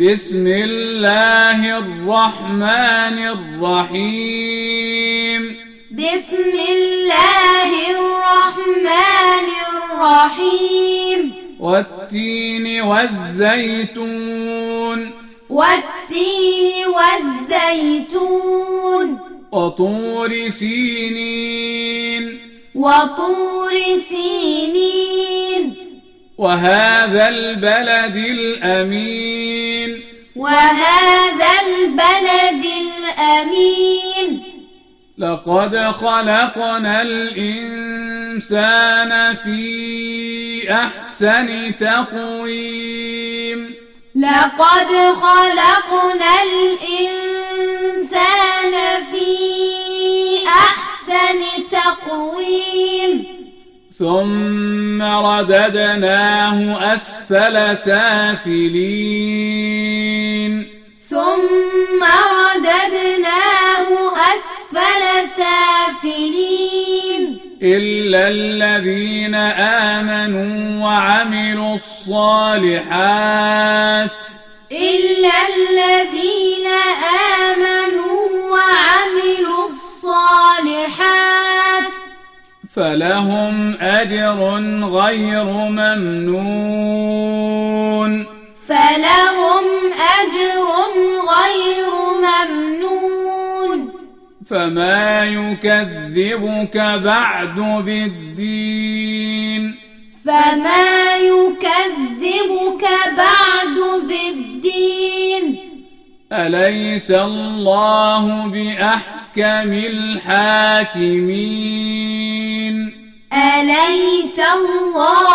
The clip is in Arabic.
بسم الله الرحمن الرحيم. بسم الله الرحمن الرحيم. والتين والزيتون. والتين والزيتون. وطور سينين. وطور سينين. وهذا البلد الأمين. وهذا البلد الأمين. لقد خلقنا الإنسان في أحسن تقويم. لقد خلقنا الإنسان في أحسن تقويم. ثم رددناه أسفل سافلين. ثم رددناه أسفل سافلين. إلا الذين آمنوا وعملوا الصالحات. إلا فلهم أجر غير ممنون. فلهم أجر غير ممنون. فما يكذبك بعد بالدين. فما يكذبك بعد بالدين. أليس الله بأحكم الحاكمين. أليس الله